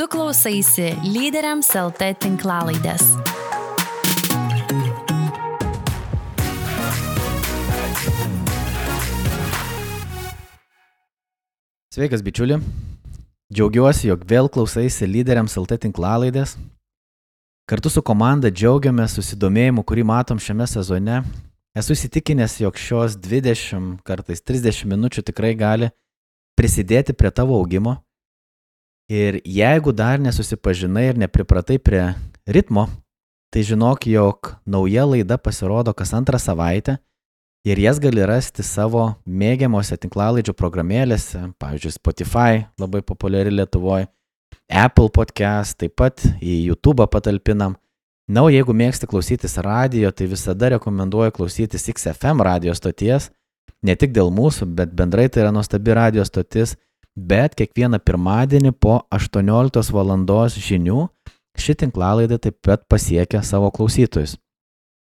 Tu klausaisi lyderiams LT tinklalaidės. Sveikas, bičiuli. Džiaugiuosi, jog vėl klausaisi lyderiams LT tinklalaidės. Kartu su komanda džiaugiamės susidomėjimu, kurį matom šiame sezone. Esu įsitikinęs, jog šios 20, kartais 30 minučių tikrai gali prisidėti prie tavo augimo. Ir jeigu dar nesusipažinai ir nepripratai prie ritmo, tai žinok, jog nauja laida pasirodo kas antrą savaitę ir jas gali rasti savo mėgiamose tinklalaidžių programėlėse, pavyzdžiui, Spotify, labai populiari Lietuvoje, Apple podcast, taip pat į YouTube patalpinam. Na, o jeigu mėgsti klausytis radio, tai visada rekomenduoju klausytis XFM radio stoties, ne tik dėl mūsų, bet bendrai tai yra nuostabi radio stotis, bet kiekvieną pirmadienį po 18 val. žinių ši tinklalaidė taip pat pasiekia savo klausytojus.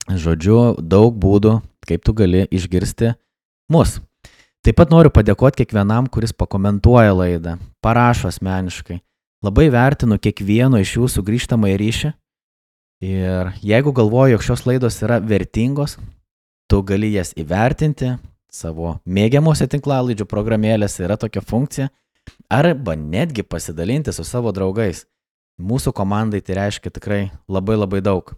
Žodžiu, daug būdų kaip tu gali išgirsti mus. Taip pat noriu padėkoti kiekvienam, kuris pakomentuoja laidą, parašo asmeniškai. Labai vertinu kiekvieno iš jūsų grįžtamą į ryšį. Ir jeigu galvoju, jog šios laidos yra vertingos, tu gali jas įvertinti savo mėgiamuose tinklalaidžių programėlėse, yra tokia funkcija, arba netgi pasidalinti su savo draugais. Mūsų komandai tai reiškia tikrai labai labai daug.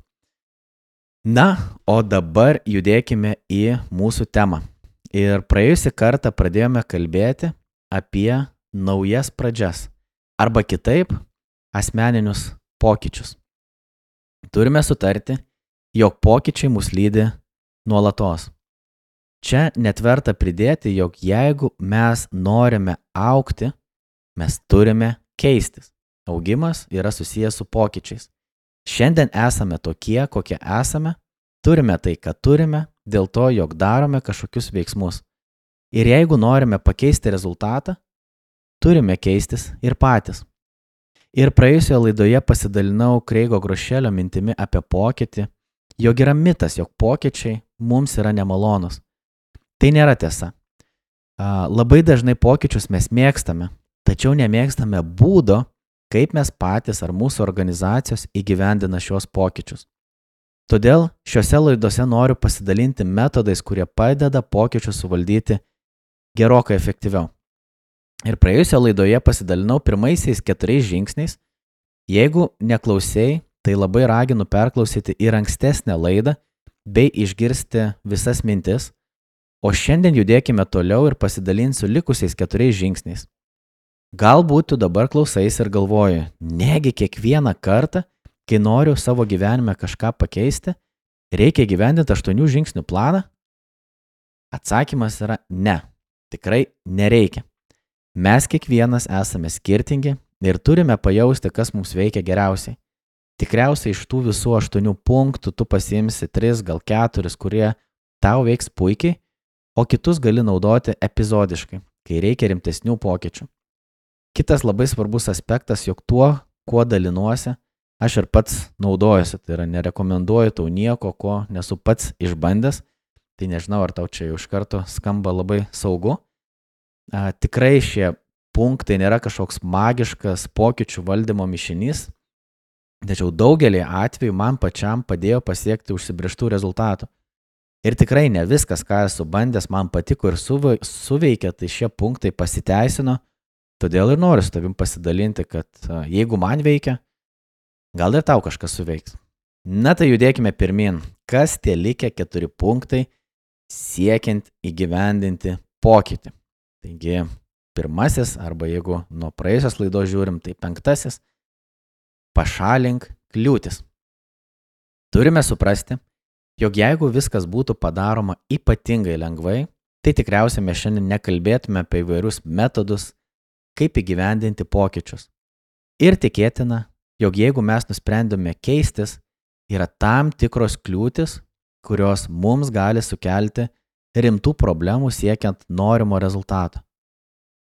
Na, o dabar judėkime į mūsų temą. Ir praėjusį kartą pradėjome kalbėti apie naujas pradžias. Arba kitaip, asmeninius pokyčius. Turime sutarti, jog pokyčiai mus lydi nuolatos. Čia netverta pridėti, jog jeigu mes norime aukti, mes turime keistis. Augimas yra susijęs su pokyčiais. Šiandien esame tokie, kokie esame, turime tai, ką turime, dėl to, jog darome kažkokius veiksmus. Ir jeigu norime pakeisti rezultatą, turime keistis ir patys. Ir praėjusioje laidoje pasidalinau Kreigo Grošelio mintimi apie pokytį, jog yra mitas, jog pokyčiai mums yra nemalonus. Tai nėra tiesa. Labai dažnai pokyčius mes mėgstame, tačiau nemėgstame būdo, kaip mes patys ar mūsų organizacijos įgyvendina šios pokyčius. Todėl šiuose laidose noriu pasidalinti metodais, kurie padeda pokyčius suvaldyti gerokai efektyviau. Ir praėjusioje laidoje pasidalinau pirmaisiais keturiais žingsniais. Jeigu neklausėjai, tai labai raginu perklausyti ir ankstesnę laidą bei išgirsti visas mintis, o šiandien judėkime toliau ir pasidalinsiu likusiais keturiais žingsniais. Galbūt tu dabar klausais ir galvoji, negi kiekvieną kartą, kai noriu savo gyvenime kažką pakeisti, reikia gyvendinti aštuonių žingsnių planą? Atsakymas yra ne. Tikrai nereikia. Mes kiekvienas esame skirtingi ir turime pajausti, kas mums veikia geriausiai. Tikriausiai iš tų visų aštuonių punktų tu pasiimsi tris, gal keturis, kurie tau veiks puikiai, o kitus gali naudoti epizodiškai, kai reikia rimtesnių pokyčių. Kitas labai svarbus aspektas, jog tuo, kuo dalinuosi, aš ir pats naudojuosi. Tai yra, nerekomenduoju tau nieko, ko nesu pats išbandęs. Tai nežinau, ar tau čia jau iš karto skamba labai saugu. A, tikrai šie punktai nėra kažkoks magiškas pokyčių valdymo mišinys, tačiau daugelį atvejų man pačiam padėjo pasiekti užsibrieštų rezultatų. Ir tikrai ne viskas, ką esu bandęs, man patiko ir suveikė, tai šie punktai pasiteisino Todėl ir noriu su tavim pasidalinti, kad jeigu man veikia, gal ir tau kažkas suveiks. Na tai judėkime pirmin. Kas tie likę keturi punktai siekiant įgyvendinti pokytį? Taigi, pirmasis, arba jeigu nuo praėjusios laidos žiūrim, tai penktasis - pašalink kliūtis. Turime suprasti, jog jeigu viskas būtų padaroma ypatingai lengvai, tai tikriausiai mes šiandien nekalbėtume apie įvairius metodus, kaip įgyvendinti pokyčius. Ir tikėtina, jog jeigu mes nusprendėme keistis, yra tam tikros kliūtis, kurios mums gali sukelti rimtų problemų siekiant norimo rezultato.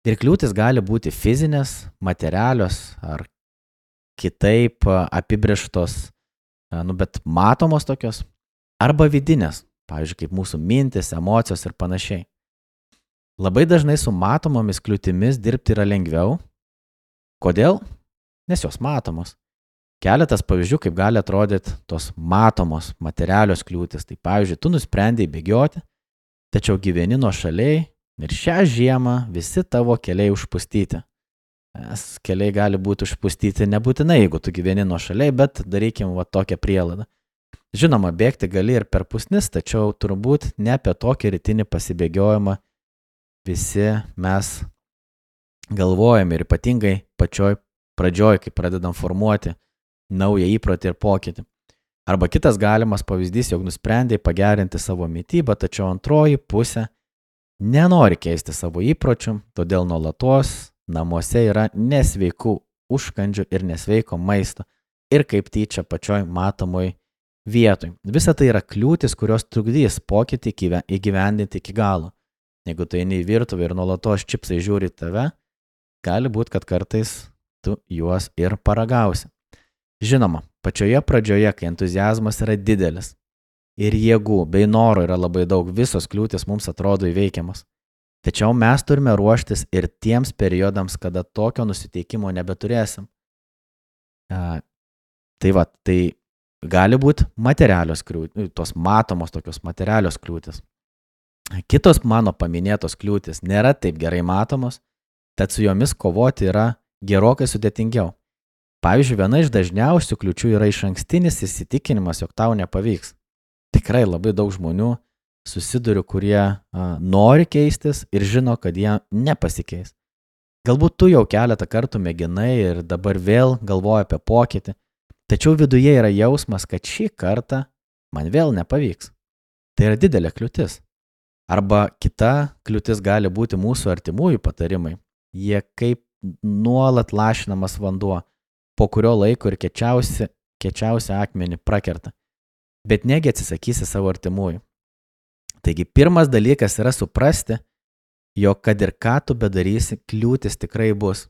Ir kliūtis gali būti fizinės, materialios ar kitaip apibrieštos, nu bet matomos tokios, arba vidinės, pavyzdžiui, kaip mūsų mintis, emocijos ir panašiai. Labai dažnai su matomomis kliūtimis dirbti yra lengviau. Kodėl? nes jos matomos. Keletas pavyzdžių, kaip gali atrodyti tos matomos materialios kliūtis. Tai pavyzdžiui, tu nusprendėjai bėgioti, tačiau gyveni nuo šaliai ir šią žiemą visi tavo keliai užpustyti. Es keliai gali būti užpustyti nebūtinai, jeigu tu gyveni nuo šaliai, bet darykim va tokią prielaidą. Žinoma, bėgti gali ir per pusnis, tačiau turbūt ne apie tokį rytinį pasibėgiojimą visi mes galvojame ir ypatingai pačioj pradžioj, kai pradedam formuoti naują įprotį ir pokytį. Arba kitas galimas pavyzdys, jog nusprendėjai pagerinti savo mytybą, tačiau antroji pusė nenori keisti savo įpročių, todėl nuolatos namuose yra nesveikų užkandžių ir nesveiko maisto ir kaip tyčia pačioj matomoj vietoj. Visa tai yra kliūtis, kurios trukdys pokytį įgyvendinti iki galo. Jeigu tu eini į virtuvę ir nuolatos čipsai žiūri tave, gali būti, kad kartais tu juos ir paragausi. Žinoma, pačioje pradžioje, kai entuzijazmas yra didelis ir jėgų bei noro yra labai daug, visos kliūtis mums atrodo įveikiamas. Tačiau mes turime ruoštis ir tiems periodams, kada tokio nusiteikimo nebeturėsim. A, tai va, tai gali būti materialios kliūtis, tos matomos tokios materialios kliūtis. Kitos mano paminėtos kliūtis nėra taip gerai matomos, tad su jomis kovoti yra gerokai sudėtingiau. Pavyzdžiui, viena iš dažniausių kliučių yra iš ankstinis įsitikinimas, jog tau nepavyks. Tikrai labai daug žmonių susiduriu, kurie a, nori keistis ir žino, kad jie nepasikeis. Galbūt tu jau keletą kartų mėginai ir dabar vėl galvoji apie pokytį, tačiau viduje yra jausmas, kad šį kartą man vėl nepavyks. Tai yra didelė kliūtis. Arba kita kliūtis gali būti mūsų artimųjų patarimai. Jie kaip nuolat lašinamas vanduo po kurio laiko ir kečiausi, kečiausią akmenį prakerta. Bet negi atsisakysi savo artimųjų. Taigi pirmas dalykas yra suprasti, jog kad ir ką tu bedarysi, kliūtis tikrai bus.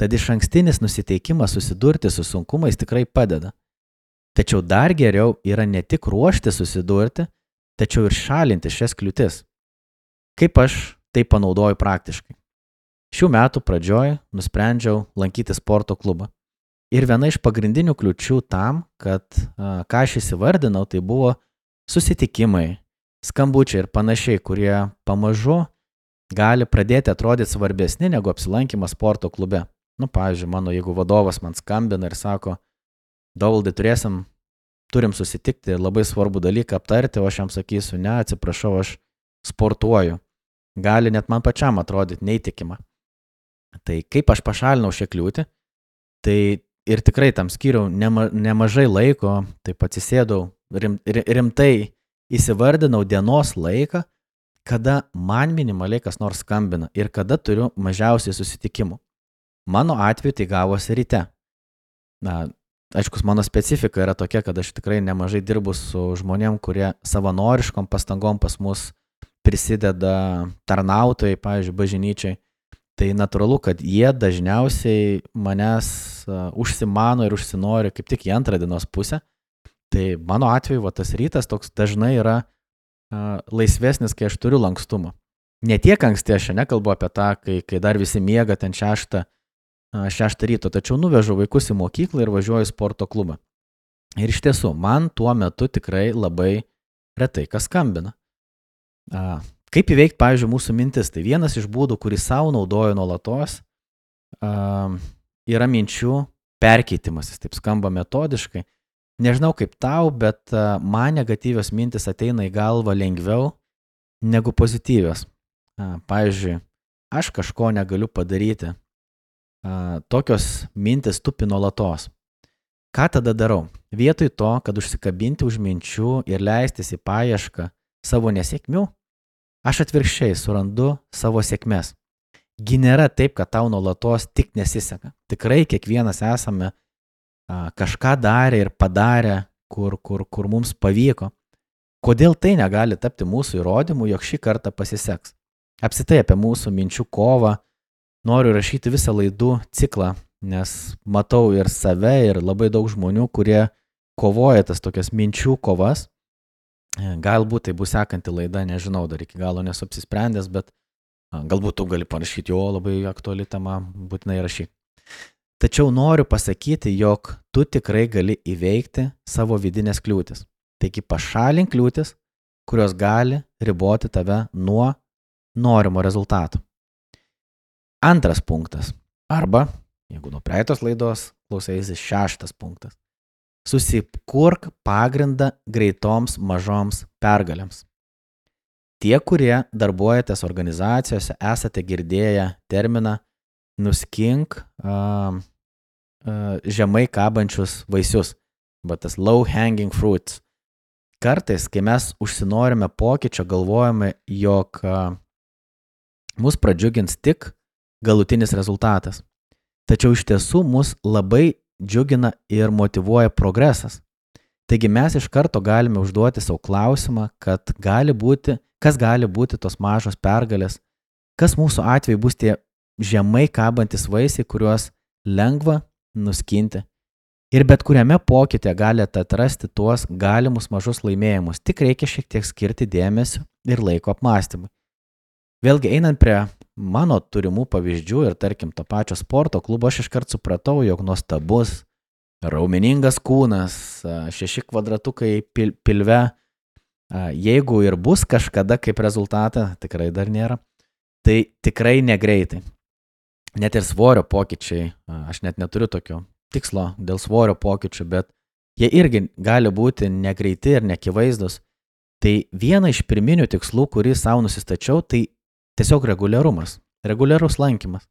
Tad iš ankstinis nusiteikimas susidurti su sunkumais tikrai padeda. Tačiau dar geriau yra ne tik ruošti susidurti, tačiau ir šalinti šias kliūtis. Kaip aš tai panaudoju praktiškai. Šių metų pradžioj nusprendžiau lankyti sporto klubą. Ir viena iš pagrindinių kliučių tam, kad ką aš įsivardinau, tai buvo susitikimai, skambučiai ir panašiai, kurie pamažu gali pradėti atrodyti svarbesni negu apsilankimas sporto klube. Nu, pavyzdžiui, mano jeigu vadovas man skambina ir sako, Dauvaldai turėsim, turim susitikti labai svarbų dalyką aptarti, o aš jam sakysiu, ne, atsiprašau, aš sportuoju. Gali net man pačiam atrodyti neįtikima. Tai kaip aš pašalinau šią kliūtį, tai ir tikrai tam skiriau nema, nemažai laiko, taip atsisėdau, rim, rimtai įsivardinau dienos laiką, kada man minimaliai kas nors skambina ir kada turiu mažiausiai susitikimų. Mano atveju tai gavosi ryte. Na, aiškus, mano specifika yra tokia, kad aš tikrai nemažai dirbu su žmonėm, kurie savanoriškom pastangom pas mus prisideda tarnautojai, pavyzdžiui, bažnyčiai. Tai natūralu, kad jie dažniausiai manęs užsimano ir užsinori kaip tik į antrą dienos pusę. Tai mano atveju va, tas rytas toks dažnai yra uh, laisvesnis, kai aš turiu lankstumą. Ne tiek anksti aš nekalbu apie tą, kai, kai dar visi miega ten šeštą, uh, šeštą ryto, tačiau nuvežu vaikus į mokyklą ir važiuoju į sporto klubą. Ir iš tiesų, man tuo metu tikrai labai retai kas skambina. Uh, Kaip įveikti, pavyzdžiui, mūsų mintis? Tai vienas iš būdų, kurį savo naudoju nuolatos, uh, yra minčių perkeitimas. Jis taip skamba metodiškai. Nežinau kaip tau, bet uh, man negatyvios mintis ateina į galvą lengviau negu pozityvios. Uh, pavyzdžiui, aš kažko negaliu padaryti. Uh, tokios mintis tupi nuolatos. Ką tada darau? Vietoj to, kad užsikabinti už minčių ir leistis į paiešką savo nesėkmių, Aš atvirkščiai surandu savo sėkmės. Gi nėra taip, kad tau nuolatos tik nesiseka. Tikrai kiekvienas esame a, kažką darę ir padarę, kur, kur, kur mums pavyko. Kodėl tai negali tapti mūsų įrodymu, jog šį kartą pasiseks? Apsitai apie mūsų minčių kovą noriu rašyti visą laidų ciklą, nes matau ir save, ir labai daug žmonių, kurie kovoja tas tokias minčių kovas E, galbūt tai bus sekanti laida, nežinau, dar iki galo nesu apsisprendęs, bet galbūt tu gali parašyti, jo labai aktuali tema, būtinai rašyk. Tačiau noriu pasakyti, jog tu tikrai gali įveikti savo vidinės kliūtis. Taigi pašalink kliūtis, kurios gali riboti tave nuo norimo rezultato. Antras punktas. Arba, jeigu nuo praeitos laidos klausėsi, šeštas punktas. Susikurk pagrindą greitoms mažoms pergalėms. Tie, kurie darbuojatės organizacijose, esate girdėję terminą nuskink uh, uh, žemai kabančius vaisius, bet tas low hanging fruits. Kartais, kai mes užsinorime pokyčio, galvojame, jog uh, mus pradžiugins tik galutinis rezultatas. Tačiau iš tiesų mus labai džiugina ir motivuoja progresas. Taigi mes iš karto galime užduoti savo klausimą, kad gali būti, kas gali būti tos mažos pergalės, kas mūsų atveju bus tie žemai kabantis vaisiai, kuriuos lengva nuskinti. Ir bet kuriame pokytė galite atrasti tuos galimus mažus laimėjimus, tik reikia šiek tiek skirti dėmesio ir laiko apmąstymui. Vėlgi einant prie mano turimų pavyzdžių ir tarkim to pačio sporto klubo, aš iškart supratau, jog nuostabus, raumeningas kūnas, šeši kvadratukai pil pilve, jeigu ir bus kažkada kaip rezultatą, tikrai dar nėra, tai tikrai negreitai. Net ir svorio pokyčiai, aš net neturiu tokio tikslo dėl svorio pokyčių, bet jie irgi gali būti negreiti ir nekivaizdus. Tai viena iš pirminių tikslų, kurį savo nusistačiau, tai Tiesiog reguliarumas, reguliarus lankymas.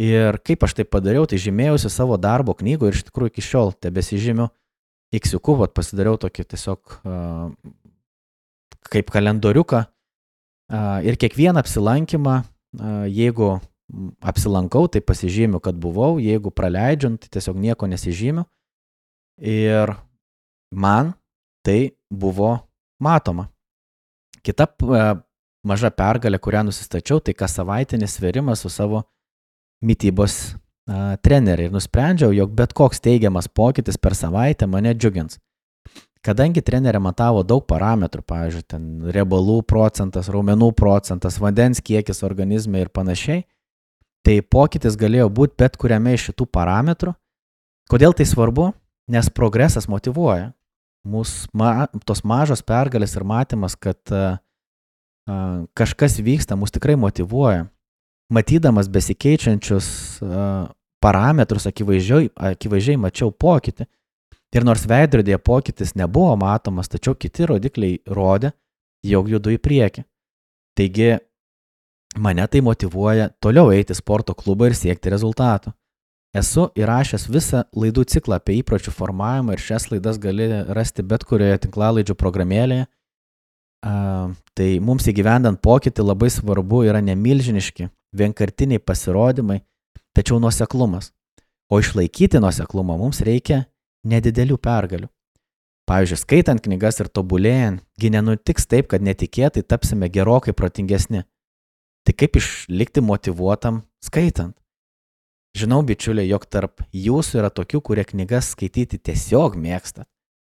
Ir kaip aš tai padariau, tai žymėjausi savo darbo knygo ir iš tikrųjų iki šiol tebesižymiu Iksiuku, vat pasidariau tokį tiesiog uh, kaip kalendoriuką uh, ir kiekvieną apsilankymą, uh, jeigu apsilankau, tai pasižymiu, kad buvau, jeigu praleidžiant, tai tiesiog nieko nesižymiu. Ir man tai buvo matoma. Kita maža pergalė, kurią nusistačiau, tai kas savaitinis sverimas su savo mytybos a, treneriu ir nusprendžiau, jog bet koks teigiamas pokytis per savaitę mane džiugins. Kadangi trenerė matavo daug parametrų, pavyzdžiui, ten riebalų procentas, raumenų procentas, vandens kiekis organizme ir panašiai, tai pokytis galėjo būti bet kuriame iš šitų parametrų. Kodėl tai svarbu? Nes progresas motivuoja. Mūsų ma, tos mažos pergalės ir matymas, kad uh, kažkas vyksta, mus tikrai motivuoja. Matydamas besikeičiančius parametrus, akivaizdžiai, akivaizdžiai mačiau pokytį. Ir nors veidrodėje pokytis nebuvo matomas, tačiau kiti rodikliai rodė, jog judu į priekį. Taigi, mane tai motivuoja toliau eiti sporto klubą ir siekti rezultatų. Esu įrašęs visą laidų ciklą apie įpročių formavimą ir šias laidas gali rasti bet kurioje tinklalaidžių programėlėje Tai mums įgyvendant pokytį labai svarbu yra nemilžiniški, vienkartiniai pasirodymai, tačiau nuoseklumas. O išlaikyti nuoseklumą mums reikia nedidelių pergalių. Pavyzdžiui, skaitant knygas ir tobulėjant, gi nenutiks taip, kad netikėtai tapsime gerokai protingesni. Tai kaip išlikti motivuotam skaitant? Žinau, bičiuliai, jog tarp jūsų yra tokių, kurie knygas skaityti tiesiog mėgsta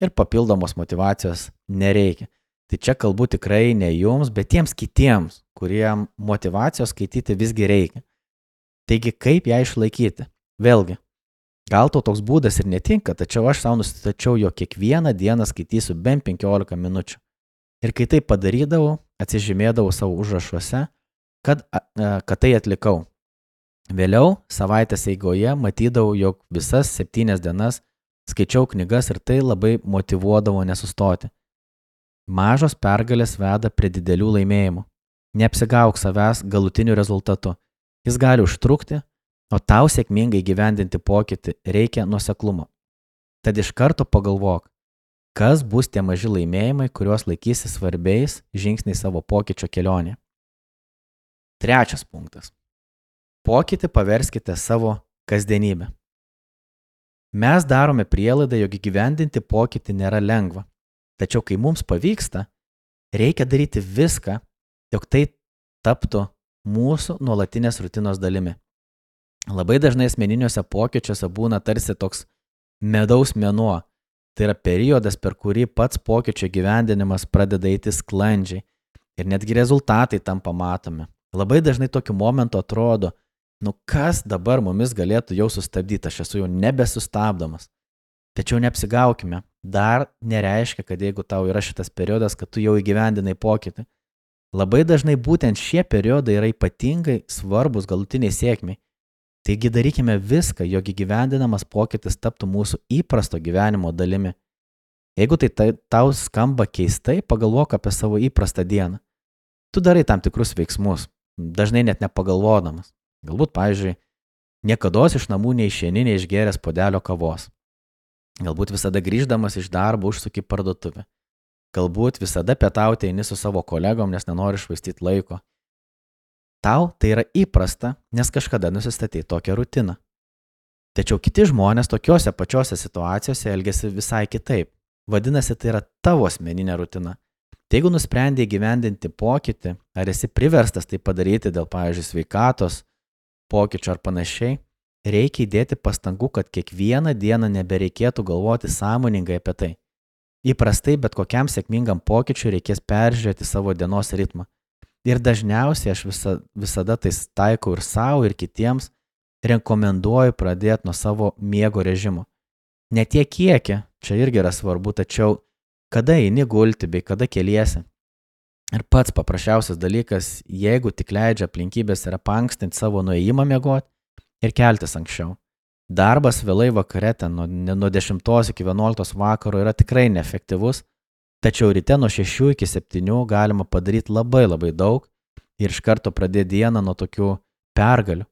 ir papildomos motivacijos nereikia. Tai čia kalbu tikrai ne jums, bet tiems kitiems, kuriem motivacijos skaityti visgi reikia. Taigi, kaip ją išlaikyti? Vėlgi, gal to toks būdas ir netinka, tačiau aš savo nustačiau, jog kiekvieną dieną skaitysiu bent 15 minučių. Ir kai tai padarydavau, atsižymėdavau savo užrašuose, kad, kad tai atlikau. Vėliau, savaitės eigoje, matydavau, jog visas septynias dienas skaičiau knygas ir tai labai motivuodavo nesustoti. Mažos pergalės veda prie didelių laimėjimų. Neapsigauk savęs galutiniu rezultatu. Jis gali užtrukti, o tau sėkmingai gyvendinti pokytį reikia nuseklumo. Tad iš karto pagalvok, kas bus tie maži laimėjimai, kuriuos laikysi svarbiais žingsniais savo pokyčio kelionė. Trečias punktas. Pokytį paverskite savo kasdienybę. Mes darome prielaidą, jog įgyvendinti pokytį nėra lengva. Tačiau kai mums pavyksta, reikia daryti viską, jog tai taptų mūsų nuolatinės rutinos dalimi. Labai dažnai asmeniniuose pokyčiuose būna tarsi toks medaus mėnuo. Tai yra periodas, per kurį pats pokyčio gyvendinimas pradeda eiti sklandžiai ir netgi rezultatai tampa matomi. Labai dažnai tokiu momentu atrodo, Nu kas dabar mumis galėtų jau sustabdyti, aš esu jau nebesustabdomas. Tačiau neapsigaukime, dar nereiškia, kad jeigu tau yra šitas periodas, kad tu jau įgyvendinai pokytį. Labai dažnai būtent šie periodai yra ypatingai svarbus galutiniai sėkmiai. Taigi darykime viską, jog įgyvendinamas pokytis taptų mūsų įprasto gyvenimo dalimi. Jeigu tai, tai tau skamba keistai, pagalvok apie savo įprastą dieną. Tu darai tam tikrus veiksmus, dažnai net nepagalvodamas. Galbūt, pavyzdžiui, niekada iš namų neišėni neišgeręs podelio kavos. Galbūt visada grįždamas iš darbo užsuki parduotuvę. Galbūt visada pietauti eini su savo kolegom, nes nenori švaistyti laiko. Tau tai yra įprasta, nes kažkada nusistatei tokią rutiną. Tačiau kiti žmonės tokiuose pačiose situacijose elgesi visai kitaip. Vadinasi, tai yra tavo asmeninė rutina. Tai jeigu nusprendė įgyvendinti pokytį, ar esi priverstas tai padaryti dėl, pavyzdžiui, sveikatos, pokyčių ar panašiai, reikia įdėti pastangų, kad kiekvieną dieną nebereikėtų galvoti sąmoningai apie tai. Įprastai bet kokiam sėkmingam pokyčiui reikės peržiūrėti savo dienos ritmą. Ir dažniausiai aš visa, visada tai taikau ir savo, ir kitiems, rekomenduoju pradėti nuo savo miego režimo. Ne tiek kiekį, čia irgi yra svarbu, tačiau kada eini gulti bei kada keliesi. Ir pats paprasčiausias dalykas, jeigu tik leidžia aplinkybės yra pankstinti savo nuėjimą miegoti, ir keltis anksčiau. Darbas vėlai vakare, ten nuo, nuo 10 iki 11 vakaro yra tikrai neefektyvus, tačiau ryte nuo 6 iki 7 galima padaryti labai labai daug ir iš karto pradėti dieną nuo tokių pergalių.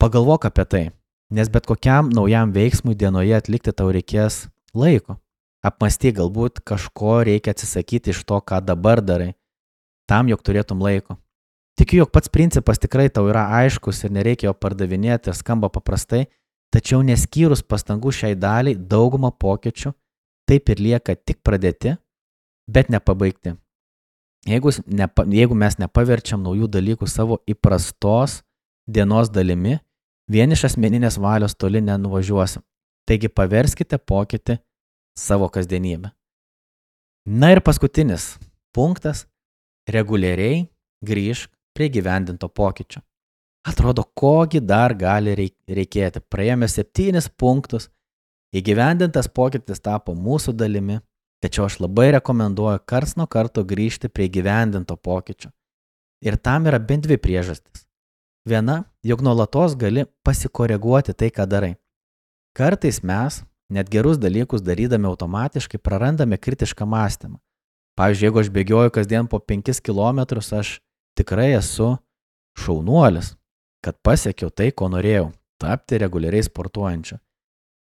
Pagalvok apie tai, nes bet kokiam naujam veiksmui dienoje atlikti tau reikės laiko. Apmasty galbūt kažko reikia atsisakyti iš to, ką dabar darai, tam, jog turėtum laiko. Tikiu, jog pats principas tikrai tau yra aiškus ir nereikia jo pardavinėti ir skamba paprastai, tačiau neskyrus pastangų šiai daliai, dauguma pokyčių taip ir lieka tik pradėti, bet nepabaigti. Jeigu, nepa, jeigu mes nepaverčiam naujų dalykų savo įprastos dienos dalimi, vien iš asmeninės valios toli nenuvažiuosim. Taigi paverskite pokytį savo kasdienybę. Na ir paskutinis punktas - reguliariai grįžk prie gyvendinto pokyčio. Atrodo, kogi dar gali reikėti. Praėjome septynis punktus, įgyvendintas pokytis tapo mūsų dalimi, tačiau aš labai rekomenduoju kars nuo karto grįžti prie gyvendinto pokyčio. Ir tam yra bent dvi priežastis. Viena, jog nuolatos gali pasikoreguoti tai, ką darai. Kartais mes, net gerus dalykus darydami automatiškai, prarandame kritišką mąstymą. Pavyzdžiui, jeigu aš bėgioju kasdien po 5 km, aš tikrai esu šaunuolis, kad pasiekiau tai, ko norėjau - tapti reguliariai sportuojančiu.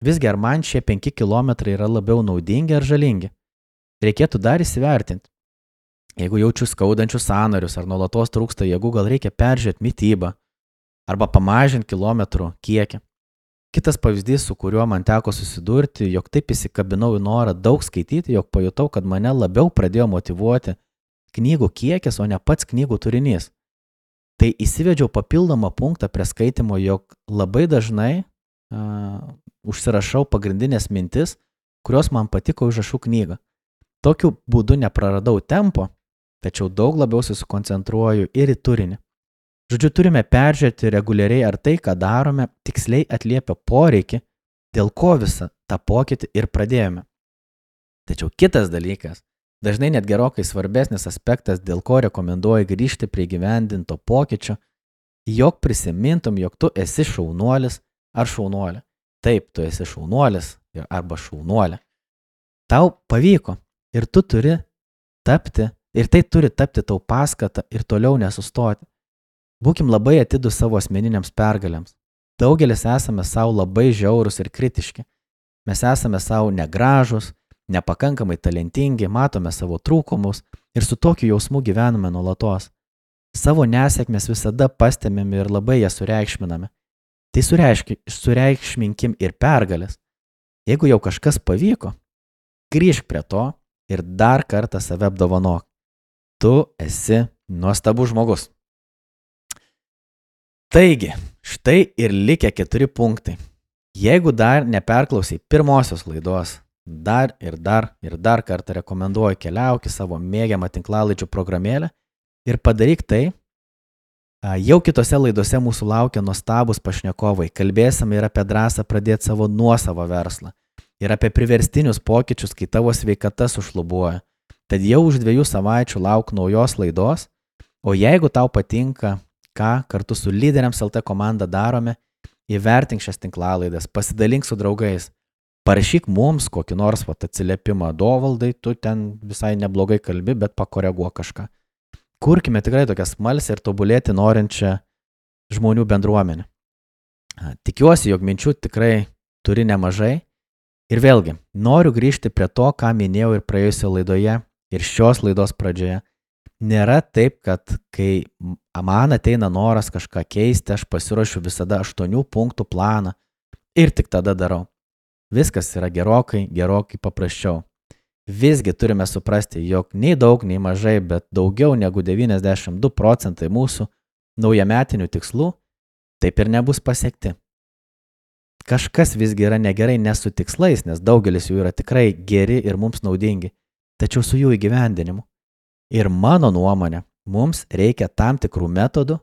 Visgi ar man šie 5 km yra labiau naudingi ar žalingi? Reikėtų dar įsivertinti. Jeigu jaučiu skaudančius sanarius ar nuolatos trūksta jėgų, gal reikia peržiūrėti mytybą arba pamažinti kilometrų kiekį. Kitas pavyzdys, su kuriuo man teko susidurti, jog taip įsikabinau į norą daug skaityti, jog pajutau, kad mane labiau pradėjo motivuoti knygų kiekis, o ne pats knygų turinys. Tai įsivedžiau papildomą punktą prie skaitimo, jog labai dažnai uh, užsirašau pagrindinės mintis, kurios man patiko užrašų knygą. Tokiu būdu nepraradau tempo, tačiau daug labiau susikoncentruoju ir į turinį. Žodžiu, turime peržiūrėti reguliariai, ar tai, ką darome, tiksliai atliepia poreikį, dėl ko visą tą pokytį ir pradėjome. Tačiau kitas dalykas Dažnai net gerokai svarbesnis aspektas, dėl ko rekomenduoju grįžti prie gyvendinto pokyčio, jog prisimintum, jog tu esi šaunuolis ar šaunuolė. Taip, tu esi šaunuolis arba šaunuolė. Tau pavyko ir tu turi tapti, ir tai turi tapti tau paskata ir toliau nesustoti. Būkim labai atidus savo asmeniniams pergalėms. Daugelis esame savo labai žiaurus ir kritiški. Mes esame savo negražus, nepakankamai talentingi, matome savo trūkumus ir su tokiu jausmu gyvename nuolatos. Savo nesėkmės visada pastebime ir labai jas sureikšminame. Tai sureikški, sureikšminkim ir pergalės. Jeigu jau kažkas pavyko, grįžk prie to ir dar kartą save apdovanok. Tu esi nuostabus žmogus. Taigi, štai ir likę keturi punktai. Jeigu dar neperklausai pirmosios laidos, Dar ir dar ir dar kartą rekomenduoju keliauk į savo mėgiamą tinklalaidžių programėlę ir padaryk tai, Jau kitose laidose mūsų laukia nuostabus pašnekovai. Kalbėsime ir apie drąsą pradėti savo nuosavą verslą. Ir apie priverstinius pokyčius, kai tavo sveikata sušlubuoja. Tad jau už dviejų savaičių lauk naujos laidos. O jeigu tau patinka, ką kartu su lyderiams LT komanda darome, įvertink šias tinklalaidas, pasidalink su draugais. Parašyk mums kokį nors vat, atsiliepimą, dovaldai, tu ten visai neblogai kalbi, bet pakoreguok kažką kurkime tikrai tokią smalsę ir tobulėti norinčią žmonių bendruomenę. Tikiuosi, jog minčių tikrai turi nemažai. Ir vėlgi, noriu grįžti prie to, ką minėjau ir praėjusioje laidoje ir šios laidos pradžioje. Nėra taip, kad kai man ateina noras kažką keisti, aš pasiruošiu visada aštuonių punktų planą ir tik tada darau. Viskas yra gerokai, gerokai paprasčiau. Visgi turime suprasti, jog nei daug, nei mažai, bet daugiau negu 92 procentai mūsų naujametinių tikslų taip ir nebus pasiekti. Kažkas visgi yra negerai ne su tikslais, nes daugelis jų yra tikrai geri ir mums naudingi, tačiau su jų įgyvendinimu. Ir mano nuomonė, mums reikia tam tikrų metodų,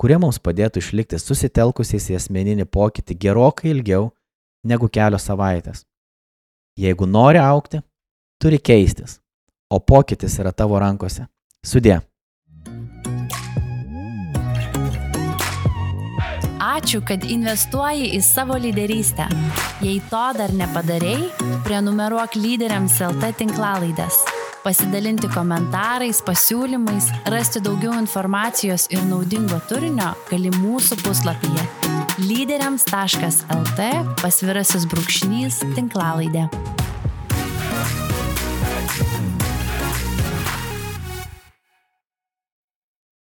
kurie mums padėtų išlikti susitelkusiais į asmeninį pokytį gerokai ilgiau negu kelios savaitės. Jeigu nori aukti, turi keistis, o pokytis yra tavo rankose. Sudė. Ačiū, kad investuoji į savo lyderystę. Jei to dar nepadarėjai, prenumeruok lyderiams LT tinklalaidės. Pasidalinti komentarais, pasiūlymais, rasti daugiau informacijos ir naudingo turinio gali mūsų puslapyje lyderiams.lt pasvirasis brūkšnys tinklalaidė.